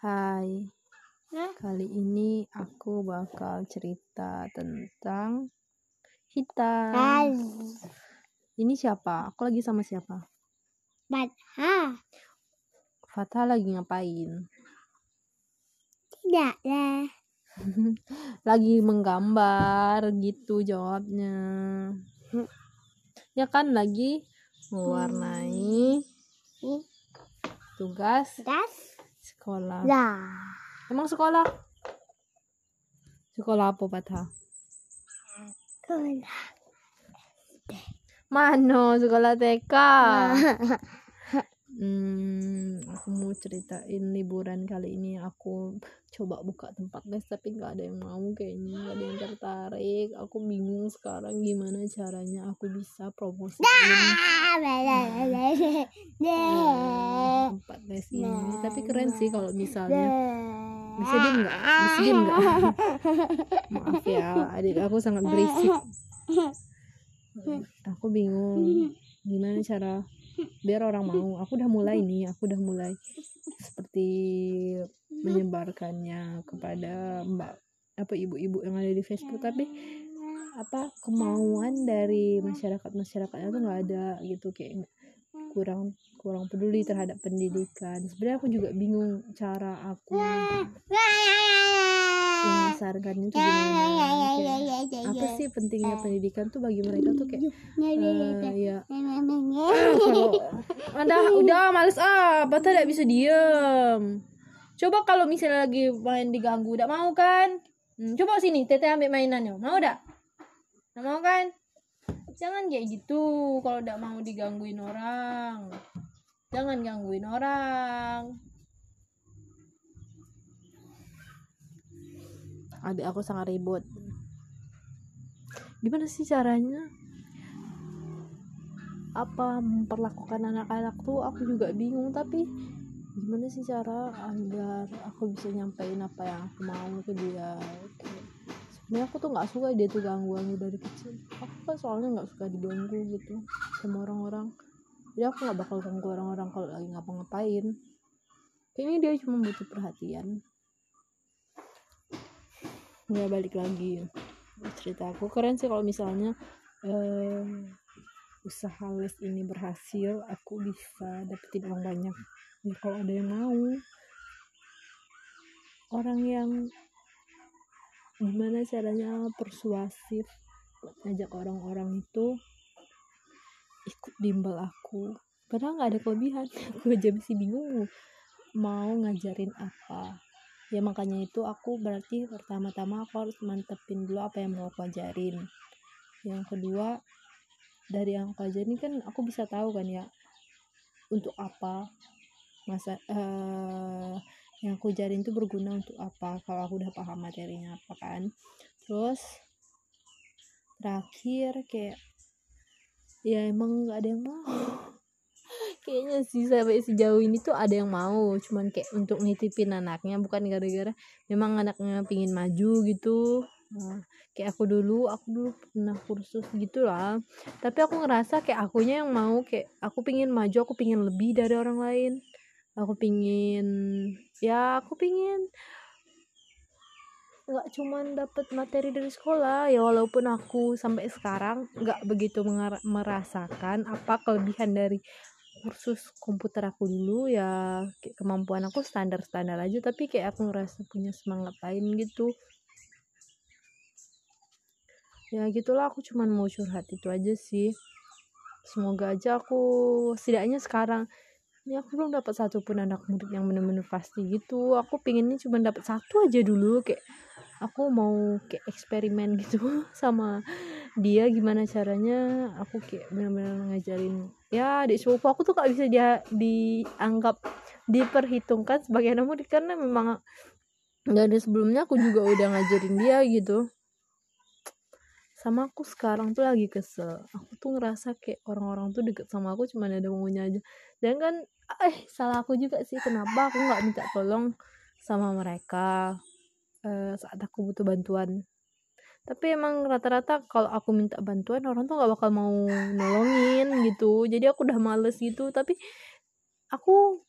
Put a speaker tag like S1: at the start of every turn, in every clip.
S1: Hai,
S2: Hah?
S1: kali ini aku bakal cerita tentang hitam.
S2: Hai.
S1: Ini siapa? Aku lagi sama siapa?
S2: Badha.
S1: Fatah lagi ngapain?
S2: Tidak lah.
S1: Lagi menggambar gitu jawabnya. Ya kan lagi mewarnai
S2: Hmm.
S1: tugas
S2: Das.
S1: Sekolah.
S2: Lah.
S1: Emang sekolah? Sekolah apa Fatah?
S2: Sekolah.
S1: Mano sekolah TK. Hmm, mau ceritain liburan kali ini aku coba buka tempat les tapi nggak ada yang mau kayaknya nggak ada yang tertarik. Aku bingung sekarang gimana caranya aku bisa promosiin eh, tempat les ini. Tapi keren sih kalau misalnya bisa diem nggak? Bisa diem nggak? Maaf ya, adik aku sangat berisik. Aku bingung gimana cara biar orang mau. Aku udah mulai nih aku udah mulai seperti menyebarkannya kepada mbak apa ibu-ibu yang ada di Facebook. Tapi apa kemauan dari masyarakat masyarakatnya tuh nggak ada gitu kayak kurang kurang peduli terhadap pendidikan. Sebenarnya aku juga bingung cara aku memasarkannya tuh gimana. Kayak apa sih pentingnya pendidikan tuh bagi mereka tuh kayak eh, ya. Kalau ada udah males ah apa tidak bisa diem. Coba kalau misalnya lagi main diganggu udah mau kan? Hmm, coba sini tete ambil mainannya. Mau dak nggak mau kan jangan kayak gitu kalau udah mau digangguin orang. Jangan gangguin orang. Adik aku sangat ribut. Gimana sih caranya? Apa memperlakukan anak-anak tuh aku juga bingung tapi gimana sih cara agar aku bisa nyampein apa yang aku mau ke dia sebenarnya aku tuh nggak suka dia tuh ganggu ganggu dari kecil. Aku kan soalnya nggak suka diganggu gitu sama orang-orang. Jadi aku nggak bakal ganggu orang-orang kalau lagi ngapa-ngapain. Kayaknya dia cuma butuh perhatian. Nggak balik lagi. Cerita aku keren sih kalau misalnya eh, usaha les ini berhasil aku bisa dapetin uang banyak. Ya kalau ada yang mau. Orang yang gimana caranya persuasif ngajak orang-orang itu ikut bimbel aku? Padahal nggak ada kelebihan. Aku aja masih bingung mau ngajarin apa. Ya makanya itu aku berarti pertama-tama aku harus mantepin dulu apa yang mau aku ajarin. Yang kedua dari yang aku ajarin kan aku bisa tahu kan ya untuk apa masa eh yang aku ajarin itu berguna untuk apa? Kalau aku udah paham materinya apa kan. Terus terakhir kayak ya emang nggak ada yang mau. Kayaknya sih sampai sejauh ini tuh ada yang mau. Cuman kayak untuk nitipin anaknya bukan gara-gara memang anaknya pingin maju gitu. Nah, kayak aku dulu aku dulu pernah kursus gitu lah. Tapi aku ngerasa kayak akunya yang mau kayak aku pingin maju aku pingin lebih dari orang lain aku pingin ya aku pingin nggak cuman dapat materi dari sekolah ya walaupun aku sampai sekarang nggak begitu merasakan apa kelebihan dari kursus komputer aku dulu ya kemampuan aku standar standar aja tapi kayak aku ngerasa punya semangat lain gitu. Ya gitulah aku cuman mau curhat itu aja sih. Semoga aja aku setidaknya sekarang ini aku belum dapat satupun anak murid yang bener-bener pasti gitu. Aku pinginnya cuma dapat satu aja dulu kayak aku mau kayak eksperimen gitu sama dia gimana caranya. Aku kayak bener-bener ngajarin. Ya adik sepupu aku tuh gak bisa dia dianggap diperhitungkan sebagai anak murid karena memang nggak ada sebelumnya aku juga udah ngajarin dia gitu sama aku sekarang tuh lagi kesel. Aku tuh ngerasa kayak orang-orang tuh deket sama aku cuma ada maunya aja. Dan kan eh salah aku juga sih. Kenapa aku nggak minta tolong sama mereka eh, saat aku butuh bantuan? Tapi emang rata-rata kalau aku minta bantuan orang tuh nggak bakal mau nolongin gitu. Jadi aku udah males gitu. Tapi aku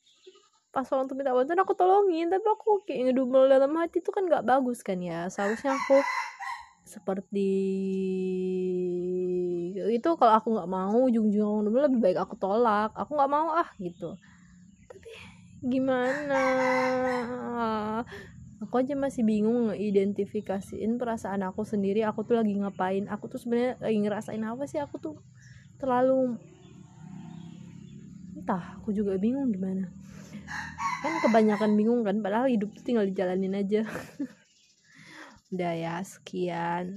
S1: pas orang tuh minta bantuan aku tolongin. Tapi aku kayak ngedumel dalam hati itu kan nggak bagus kan ya. Seharusnya aku seperti itu kalau aku nggak mau ujung-ujung lebih baik aku tolak. Aku nggak mau ah gitu. Tapi gimana? Aku aja masih bingung ngeidentifikasiin perasaan aku sendiri. Aku tuh lagi ngapain? Aku tuh sebenarnya lagi ngerasain apa sih? Aku tuh terlalu entah aku juga bingung gimana. Kan kebanyakan bingung kan padahal hidup tuh tinggal dijalanin aja udah ya sekian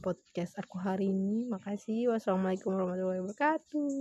S1: podcast aku hari ini. Makasih. Wassalamualaikum warahmatullahi wabarakatuh